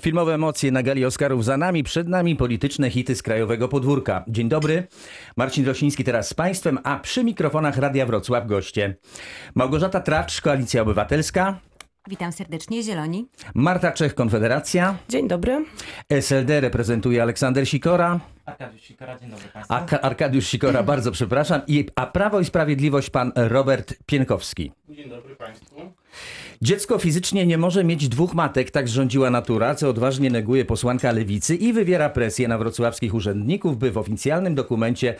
Filmowe emocje na gali Oscarów za nami, przed nami polityczne hity z krajowego podwórka. Dzień dobry, Marcin Rosiński teraz z Państwem, a przy mikrofonach Radia Wrocław goście. Małgorzata Tracz, Koalicja Obywatelska, Witam serdecznie, Zieloni. Marta Czech, Konfederacja, Dzień dobry. SLD reprezentuje Aleksander Sikora, Arkadiusz Sikora, dzień dobry Państwu. Arkadiusz Sikora, bardzo przepraszam, i, a Prawo i Sprawiedliwość pan Robert Pienkowski. Dzień dobry Państwu. Dziecko fizycznie nie może mieć dwóch matek, tak rządziła natura, co odważnie neguje posłanka lewicy i wywiera presję na wrocławskich urzędników, by w oficjalnym dokumencie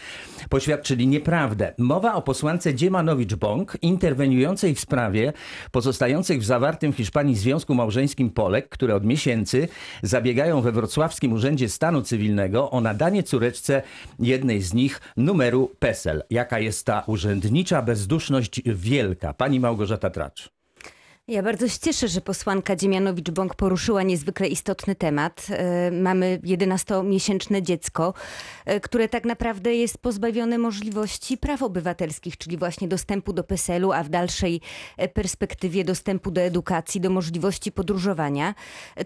poświadczyli nieprawdę. Mowa o posłance Dziemanowicz-Bąk, interweniującej w sprawie pozostających w zawartym w Hiszpanii związku małżeńskim Polek, które od miesięcy zabiegają we wrocławskim Urzędzie Stanu Cywilnego o nadanie córeczce jednej z nich numeru PESEL. Jaka jest ta urzędnicza bezduszność wielka? Pani Małgorzata Tracz. Ja bardzo się cieszę, że posłanka Dziemianowicz-Bąk poruszyła niezwykle istotny temat. E, Mamy 11-miesięczne dziecko, e, które tak naprawdę jest pozbawione możliwości praw obywatelskich, czyli właśnie dostępu do PESEL-u, a w dalszej e, perspektywie dostępu do edukacji, do możliwości podróżowania.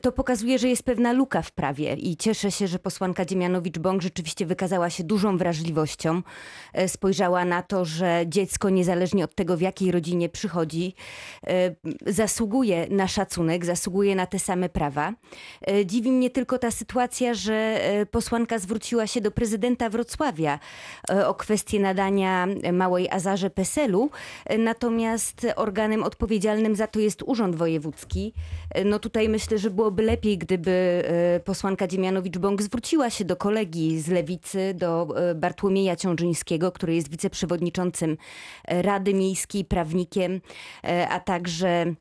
To pokazuje, że jest pewna luka w prawie i cieszę się, że posłanka Dziemianowicz-Bąk rzeczywiście wykazała się dużą wrażliwością. Spojrzała na to, że dziecko niezależnie od tego, w jakiej rodzinie przychodzi, zasługuje na szacunek, zasługuje na te same prawa. E, Dziwi mnie tylko ta sytuacja, że e, posłanka zwróciła się do prezydenta Wrocławia e, o kwestię nadania małej Azarze PESEL-u, natomiast organem odpowiedzialnym za to jest Urząd Wojewódzki. No tutaj myślę, że byłoby lepiej, gdyby posłanka Dziemianowicz-Bąk zwróciła się do kolegi z Lewicy, do Bartłomieja Ciążyńskiego, który jest wiceprzewodniczącym Rady Miejskiej, prawnikiem, a także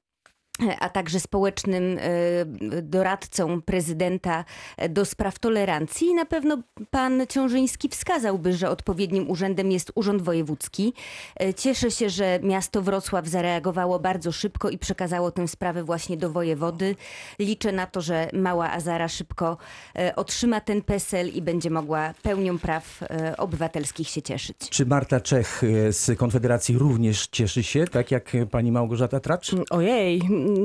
a także społecznym e, doradcą prezydenta do spraw tolerancji. I na pewno pan Ciążyński wskazałby, że odpowiednim urzędem jest Urząd Wojewódzki. E, Cieszę się, że miasto Wrocław zareagowało bardzo szybko i przekazało tę sprawę właśnie do wojewody. Liczę na to, że mała Azara szybko e, otrzyma ten PESEL i będzie mogła pełnią praw e, obywatelskich się cieszyć. Czy Marta Czech e, z Konfederacji również cieszy się, tak jak e, pani Małgorzata Tracz? Ojej,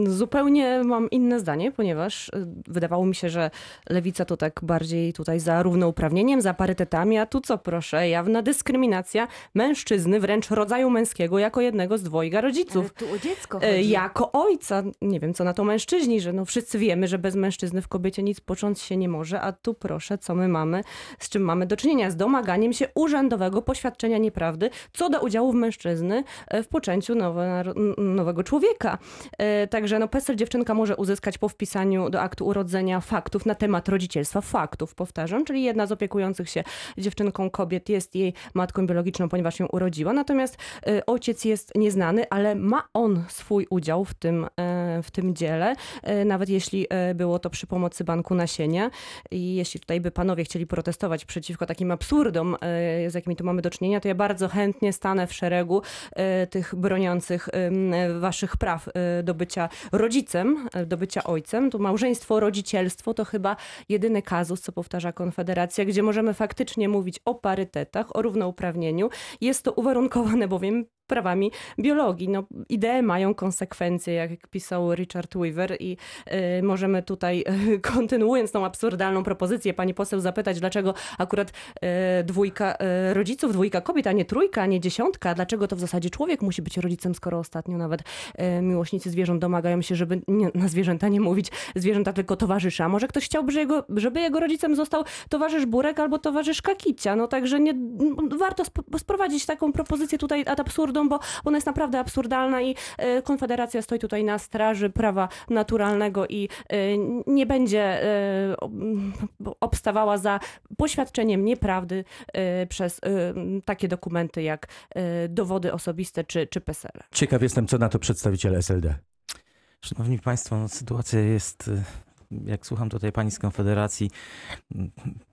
zupełnie mam inne zdanie, ponieważ y, wydawało mi się, że lewica to tak bardziej tutaj za równouprawnieniem, za parytetami, a tu co proszę, jawna dyskryminacja mężczyzny, wręcz rodzaju męskiego, jako jednego z dwojga rodziców. tu o dziecko E, Jako ojca, nie wiem co na to mężczyźni, że no wszyscy wiemy, że bez mężczyzny w kobiecie nic począć się nie może, a tu proszę, co my mamy, z czym mamy do czynienia? Z domaganiem się urzędowego poświadczenia nieprawdy co do udziału w mężczyzny e, w poczęciu nowe, nowego człowieka. Także no PESEL dziewczynka może uzyskać po wpisaniu do aktu urodzenia faktów na temat rodzicielstwa, faktów powtarzam, czyli jedna z opiekujących się dziewczynką kobiet jest jej matką biologiczną, ponieważ ją urodziła, natomiast e, ojciec jest nieznany, ale ma on swój udział w tym, e, w tym dziele, e, nawet jeśli było to przy pomocy banku nasienia. I jeśli tutaj by panowie chcieli protestować przeciwko takim absurdom, z jakimi tu mamy do czynienia, to ja bardzo chętnie stanę w szeregu tych broniących waszych praw do bycia rodzicem, e, do bycia ojcem. Tu małżeństwo, rodzicielstwo to chyba jedyny kazus, co powtarza Konfederacja, gdzie możemy faktycznie mówić o parytetach, o równouprawnieniu. Jest to uwarunkowane bowiem prawami biologii. No, idee mają konsekwencje, jak pisał Richard Weaver i y, możemy tutaj, y, kontynuując tą absurdalną propozycję, pani poseł zapytać, dlaczego akurat y, dwójka y, rodziców, dwójka kobiet, a nie trójka, a nie dziesiątka, dlaczego to w zasadzie człowiek musi być rodzicem, skoro ostatnio nawet y, miłośnicy zwierząt domagają się, żeby nie, na zwierzęta nie mówić zwierzęta, tylko towarzysza. Może ktoś chciałby, żeby jego, żeby jego rodzicem został towarzysz Burek albo towarzysz Kakicia. No także nie, warto sp- sprowadzić taką propozycję tutaj ad absurdum, bo ona jest naprawdę absurdalna i e, Konfederacja stoi tutaj na straży prawa naturalnego i e, nie będzie e, ob- obstawała za poświadczeniem nieprawdy przez takie dokumenty jak dowody osobiste czy, czy PESEL. Ciekaw jestem, co na to przedstawiciele SLD. Szanowni Państwo, no, sytuacja jest, jak słucham tutaj Pani z Konfederacji,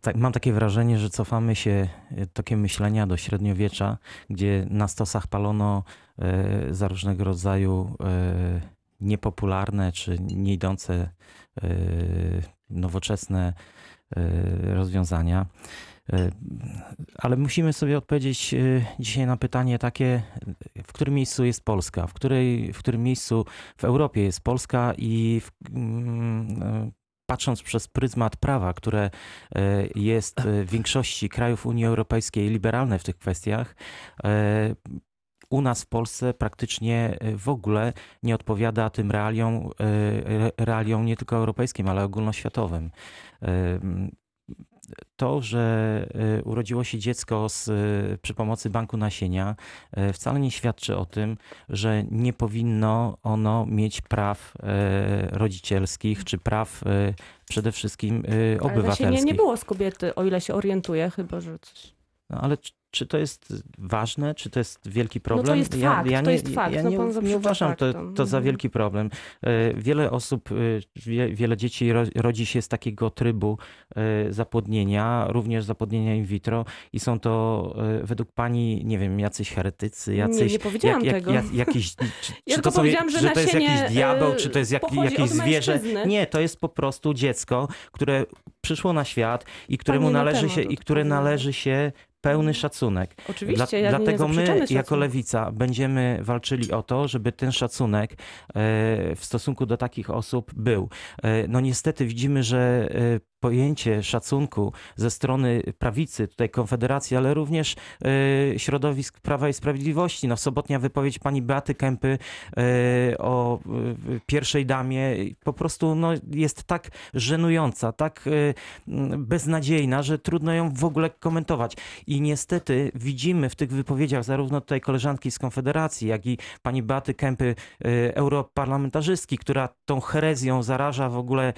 tak, mam takie wrażenie, że cofamy się y, tokiem myślenia do średniowiecza, gdzie na stosach palono y, za różnego rodzaju y, niepopularne czy nie idące nowoczesne rozwiązania. Ale musimy sobie odpowiedzieć dzisiaj na pytanie takie, w którym miejscu jest Polska, w, której, w którym miejscu w Europie jest Polska i w, mm, patrząc przez pryzmat prawa, które e, jest e, w większości krajów Unii Europejskiej liberalne w tych kwestiach, e, u nas w Polsce praktycznie w ogóle nie odpowiada tym realiom, re- realiom nie tylko europejskim, ale ogólnoświatowym. To, że e, urodziło się dziecko z, e, przy pomocy banku nasienia, e, wcale nie świadczy o tym, że nie powinno ono mieć praw rodzicielskich czy praw przede wszystkim e, Ale obywatelskich. nasienia nie było z kobiety, o ile się orientuję, chyba że coś. No, ale czy, to jest ważne? Czy to jest wielki problem? No jest fakt, to nie, jest fakt, Ja no nie, pan nie uważam to, to za Mhm. wielki problem. E, Wiele osób, e, wie, wiele dzieci ro- rodzi się z takiego trybu e, zapłodnienia, również zapłodnienia in vitro i są to według pani, nie wiem, jacyś heretycy, jacyś... nie powiedziałam tego. jakiś, czy, Ja czy to, są, że że to jest jakiś diabeł, czy to jest jak, jakieś zwierzę? Nie, to jest po prostu dziecko, które przyszło na świat i któremu Pani należy się, i które należy się pełny szacunek. Oczywiście, Dla, ja nie dlatego my, zaprzeczamy jako lewica, będziemy walczyli o to, żeby ten szacunek e, w stosunku do takich osób był. E, No niestety widzimy, że e, pojęcie szacunku ze strony prawicy, tutaj Konfederacji, ale również e, środowisk Prawa i Sprawiedliwości. No, sobotnia wypowiedź pani Beaty Kępy e, o e, pierwszej damie po prostu no, jest tak żenująca, tak beznadziejna, że trudno ją w ogóle komentować. I niestety widzimy w tych wypowiedziach zarówno tutaj koleżanki z Konfederacji, jak i pani Beaty Kępy, europarlamentarzystki, która tą herezją zaraża w ogóle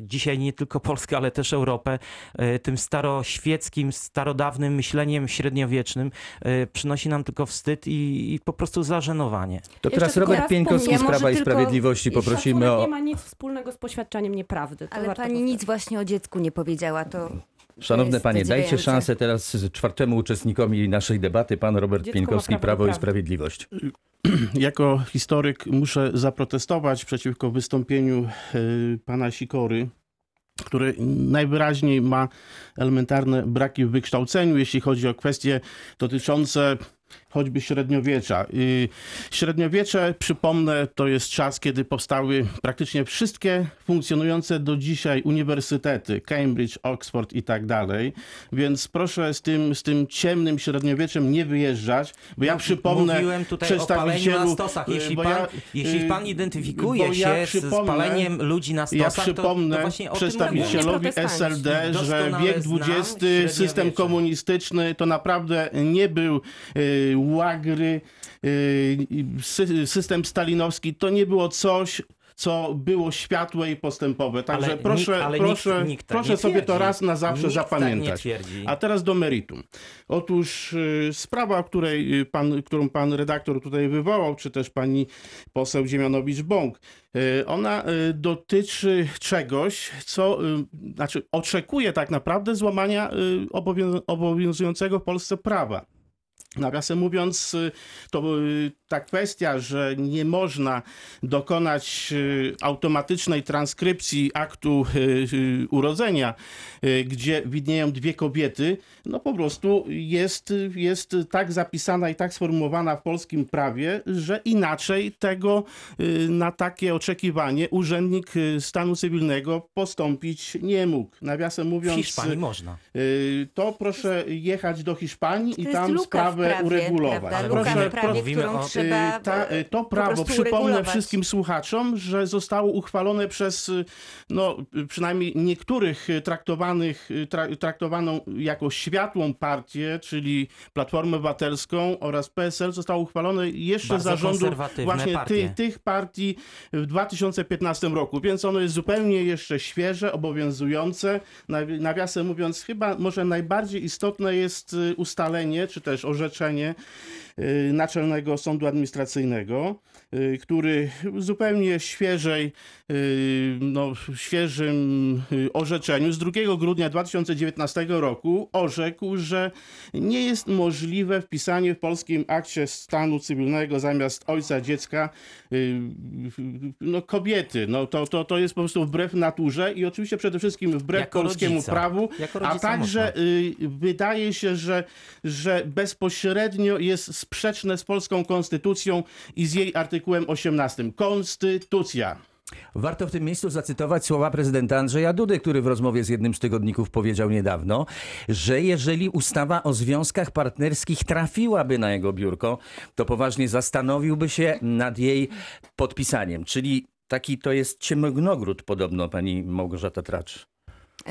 dzisiaj nie tylko Polskę, ale też Europę, e, tym staroświeckim, starodawnym myśleniem średniowiecznym, e, przynosi nam tylko wstyd i, i po prostu zażenowanie. To Jeszcze teraz Robert Pieńkowski z Prawa i Sprawiedliwości poprosimy o... nie ma nic wspólnego z poświadczaniem nieprawdy. To Ale pani powtarzać. nic właśnie o dziecku nie powiedziała, to Szanowne panie, dajcie szansę teraz czwartemu uczestnikowi naszej debaty, pan Robert Dziecko ma Pieńkowski, prawo i. Sprawiedliwość. Jako historyk muszę zaprotestować przeciwko wystąpieniu y, pana Sikory, który najwyraźniej ma elementarne braki w wykształceniu, jeśli chodzi o kwestie dotyczące choćby średniowiecza. Y, Średniowiecze, przypomnę, to jest czas, kiedy powstały praktycznie wszystkie funkcjonujące do dzisiaj uniwersytety, Cambridge, Oxford i tak dalej, więc proszę z tym, z tym ciemnym średniowieczem nie wyjeżdżać, bo ja przypomnę Mówiłem tutaj o paleniu na przedstawicielu, stosach. Jeśli pan, ja, jeśli y, pan identyfikuje ja się z paleniem ludzi na ja stosach, to, to przypomnę właśnie o tym mówiłem. przedstawicielowi. SLD, że wiek XX, system komunistyczny to naprawdę nie był y, łagry, y, sy, system stalinowski, to nie było coś, co było światłe i postępowe. Także Ale proszę, nikt- proszę, nikt, nikt tak proszę sobie to twierdzi. raz na zawsze zapamiętać. Tak twierdzi. A teraz do meritum. Otóż y, sprawa, której y, pan, którą pan redaktor tutaj wywołał, czy też pani poseł Dziemianowicz-Bąk, y, ona y, dotyczy czegoś, co y, znaczy oczekuje tak naprawdę złamania obowią- obowiązującego w Polsce prawa. Nawiasem mówiąc, y, to y, ta kwestia, że nie można dokonać y, automatycznej transkrypcji aktu urodzenia, gdzie widnieją dwie kobiety, no po prostu jest, jest tak zapisana i tak sformułowana w polskim prawie, że inaczej tego na takie oczekiwanie urzędnik stanu cywilnego postąpić nie mógł. Nawiasem W mówiąc, Hiszpanii można. to proszę jechać do Hiszpanii to i tam w sprawę prawie, uregulować. Prawda? Luka w prawie, którą o- trzeba Y, ta, y, to prawo, przypomnę uregulować. wszystkim słuchaczom, że zostało uchwalone przez y, no, przynajmniej niektórych traktowanych, tra, traktowaną jako światłą partię, czyli Platformę Obywatelską oraz PSL, zostało uchwalone jeszcze Bardzo za rządu właśnie partie. ty, tych partii w 2015 roku, więc ono jest zupełnie jeszcze świeże, obowiązujące. Nawi- Nawiasem mówiąc, chyba może najbardziej istotne jest ustalenie, czy też orzeczenie y, Naczelnego Sądu Administracyjnego, y, który zupełnie świeżej, y, no, świeżym y, orzeczeniu z 2 grudnia 2019 roku orzekł, że nie jest możliwe wpisanie w polskim akcie stanu cywilnego zamiast ojca dziecka y, no, kobiety. No, to, to, to jest po prostu wbrew naturze i oczywiście przede wszystkim wbrew Jako polskiemu rodzica. prawu, a także można. y, wydaje się, że, że bezpośrednio jest sprzeczne z polską konstytucją i z jej artykułem 18. Konstytucja. Warto w tym miejscu zacytować słowa prezydenta Andrzeja Dudy, który w rozmowie z jednym z tygodników powiedział niedawno, że jeżeli ustawa o związkach partnerskich trafiłaby na jego biurko, to poważnie zastanowiłby się nad jej podpisaniem. Czyli taki to jest ciemnogród podobno, pani Małgorzata Tracz.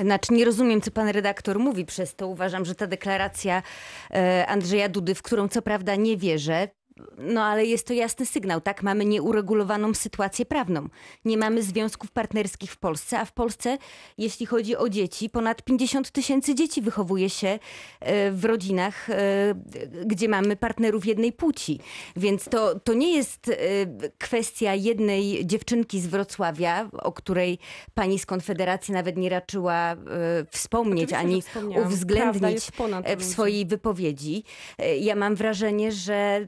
Znaczy nie rozumiem, co pan redaktor mówi, przez to. Uważam, że ta deklaracja e, Andrzeja Dudy, w którą co prawda nie wierzę, no ale jest to jasny sygnał, tak? Mamy nieuregulowaną sytuację prawną. Nie mamy związków partnerskich w Polsce, a w Polsce, jeśli chodzi o dzieci, ponad 50 tysięcy dzieci wychowuje się e, w rodzinach, e, gdzie mamy partnerów jednej płci. Więc to, to nie jest e, kwestia jednej dziewczynki z Wrocławia, o której pani z Konfederacji nawet nie raczyła wspomnieć, Oczywiście, ani uwzględnić w swojej wypowiedzi. Ja mam wrażenie, że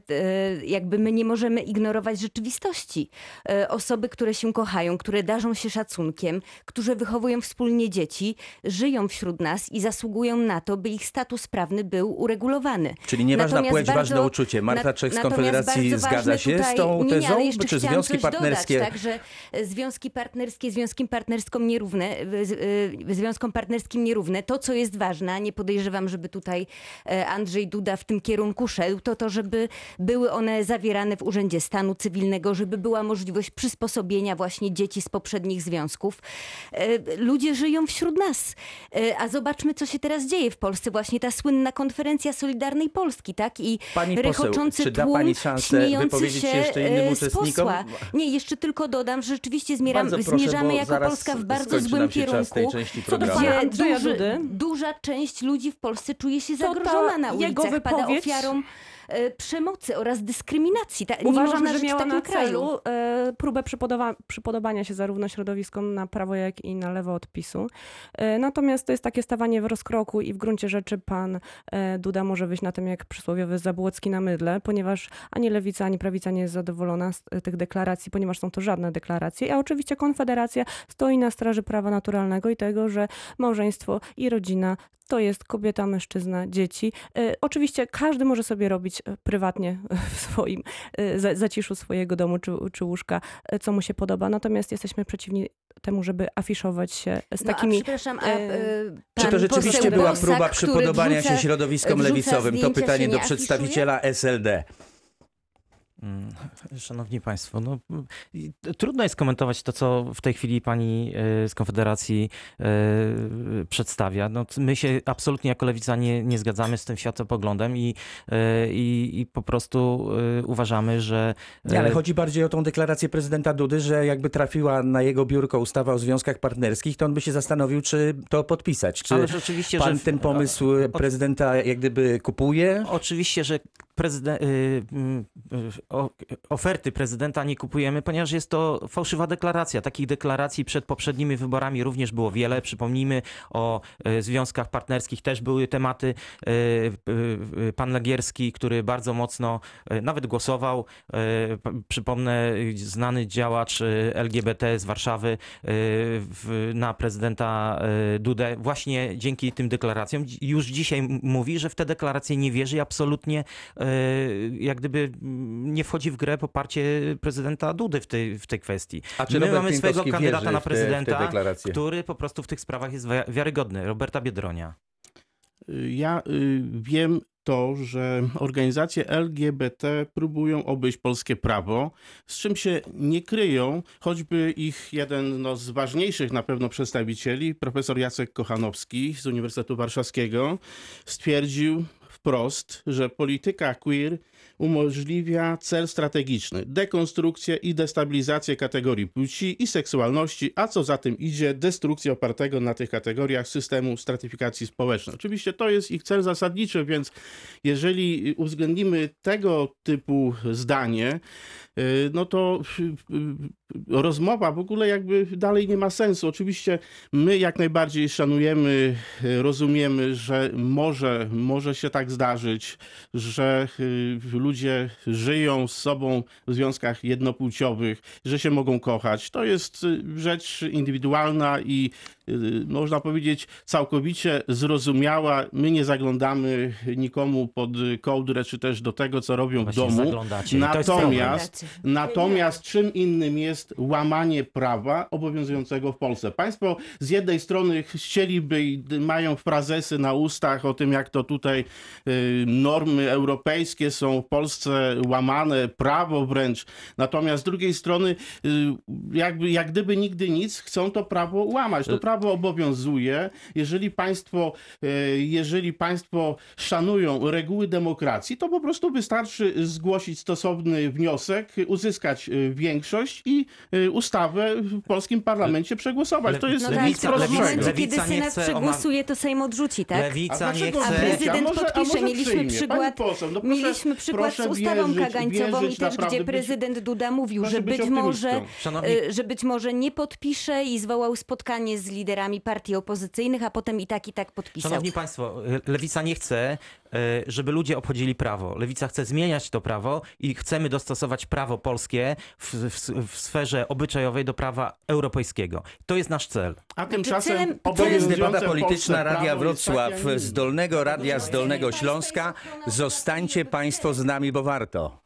jakby my nie możemy ignorować rzeczywistości. E, Osoby, które się kochają, które darzą się szacunkiem, którzy wychowują wspólnie dzieci, żyją wśród nas i zasługują na to, by ich status prawny był uregulowany. Czyli nieważna płeć, bardzo- ważne uczucie. Marta Czech z Konfederacji zgadza się tutaj, z tą nie, nie, tezą? jeszcze Czy chciałam związki coś partnerskie... Dodać, tak, że e, związki partnerskie związkiem partnerskom nierówne, e, związkom partnerskim nierówne. To, co jest ważne, nie podejrzewam, żeby tutaj e, Andrzej Duda w tym kierunku szedł, to to, żeby były one zawierane w Urzędzie Stanu Cywilnego, żeby była możliwość przysposobienia właśnie dzieci z poprzednich związków. E, Ludzie żyją wśród nas. E, A zobaczmy, co się teraz dzieje w Polsce. Właśnie ta słynna konferencja Solidarnej Polski, tak? I Pani poseł, rechoczący da tłum pani śmiejący się się jeszcze innym e, uczestnikom? posła. Nie, jeszcze tylko dodam, że rzeczywiście zmieram, proszę, zmierzamy jako Polska w bardzo złym kierunku. Gdzie duży, duża część ludzi w Polsce czuje się zagrożona na jego ulicach, pada ofiarą przemocy oraz dyskryminacji. Ta, Uważam, że miała na kraju. celu e, próbę przypodoba- przypodobania się zarówno środowiskom na prawo, jak i na lewo od PiSu. E, natomiast to jest takie stawanie w rozkroku i w gruncie rzeczy pan e, Duda może wyjść na tym jak przysłowiowy Zabłocki na mydle, ponieważ ani lewica, ani prawica nie jest zadowolona z e, tych deklaracji, ponieważ są to żadne deklaracje. A oczywiście Konfederacja stoi na straży prawa naturalnego i tego, że małżeństwo i rodzina to jest kobieta, mężczyzna, dzieci. E, oczywiście każdy może sobie robić e, prywatnie w swoim e, za- zaciszu swojego domu czy, czy łóżka, e, co mu się podoba. Natomiast jesteśmy przeciwni temu, żeby afiszować się z No, a takimi... przepraszam, a, e, e, Czy to rzeczywiście była próba przypodobania wrzuca- się środowiskom lewicowym? To pytanie do przedstawiciela SLD. Mm, Szanowni Państwo, no, trudno jest komentować to, co w tej chwili pani e, z Konfederacji e, przedstawia. No, my się absolutnie jako lewica nie, nie zgadzamy z tym światopoglądem i, e, i, i po prostu uważamy, że Nie, ale chodzi bardziej o tą deklarację prezydenta Dudy, że jakby trafiła na jego biurko ustawa o związkach partnerskich, to on by się zastanowił, czy to podpisać. Czy ale rzeczywiście, pan że ten pomysł prezydenta jak gdyby kupuje? Oczywiście, że prezydent, y, y, o, oferty prezydenta nie kupujemy, ponieważ jest to fałszywa deklaracja. Takich deklaracji przed poprzednimi wyborami również było wiele. Przypomnijmy o y, związkach partnerskich, też były tematy. Y, y, Pan Legierski, który bardzo mocno nawet głosował, przypomnę, znany działacz LGBT z Warszawy na prezydenta Dudę, właśnie dzięki tym deklaracjom już dzisiaj mówi, że w te deklaracje nie wierzy i absolutnie jak gdyby mm, nie wchodzi w grę poparcie prezydenta Dudy w tej, w tej kwestii. A czy My Robert mamy swojego kandydata na w te- te prezydenta, który po prostu w tych sprawach jest wi- wiarygodny. Roberta Biedronia. Ja y, wiem to, że organizacje LGBT próbują obejść polskie prawo, z czym się nie kryją, choćby ich jeden no, z ważniejszych na pewno przedstawicieli, profesor Jacek Kochanowski z Uniwersytetu Warszawskiego, stwierdził wprost, że polityka queer umożliwia cel strategiczny dekonstrukcję i destabilizację kategorii płci i seksualności, a co za tym idzie, destrukcję opartego na tych kategoriach systemu stratyfikacji społecznej. Oczywiście to jest ich cel zasadniczy, więc jeżeli uwzględnimy tego typu zdanie, y, no to y, y, rozmowa w ogóle jakby dalej nie ma sensu. Oczywiście my jak najbardziej szanujemy, rozumiemy, że może, może się tak zdarzyć, że ludzie żyją z sobą w związkach jednopłciowych, że się mogą kochać. To jest y, rzecz indywidualna i można powiedzieć, całkowicie zrozumiała. My nie zaglądamy nikomu pod kołdrę, czy też do tego, co robią w Właśnie domu. zaglądacie jest problem. Natomiast, natomiast czym innym jest łamanie prawa obowiązującego w Polsce. Państwo z jednej strony chcieliby i mają frazesy na ustach o tym, jak to tutaj y, normy europejskie są w Polsce łamane, prawo wręcz. Natomiast z drugiej strony, y, jakby, jak gdyby nigdy nic, chcą to prawo łamać. To prawo obowiązuje. Jeżeli państwo, y, jeżeli państwo szanują reguły demokracji, to po prostu wystarczy zgłosić stosowny wniosek, uzyskać y, większość i y, ustawę w polskim parlamencie przegłosować. To jest No tak, nic Lewica- kiedy nie Senat chce przegłosuje, to Sejm odrzuci, tak? Lewica nie A chce... nie? prezydent A może- a podpisze. może Mieliśmy przyjmie? przykład, poseł, no proszę- mieliśmy przykład z ustawą wierzyć- kagańcową i wierzyć, też, naprawdę gdzie być- prezydent Duda mówił, że być być może. Szanowni- że być może nie podpisze i zwołał spotkanie z liderami partii opozycyjnych, a potem i tak i tak podpisał. Szanowni Państwo, Lewica nie chce, y, żeby ludzie obchodzili prawo. Lewica chce zmieniać to prawo i chcemy dostosować prawo polskie w, w, w sferze obyczajowej do prawa europejskiego. To jest nasz cel. A tymczasem To jest debata polityczna Radia Wrocław z Dolnego Radia z Dolnego Śląska. Zostańcie Państwo z nami, bo warto.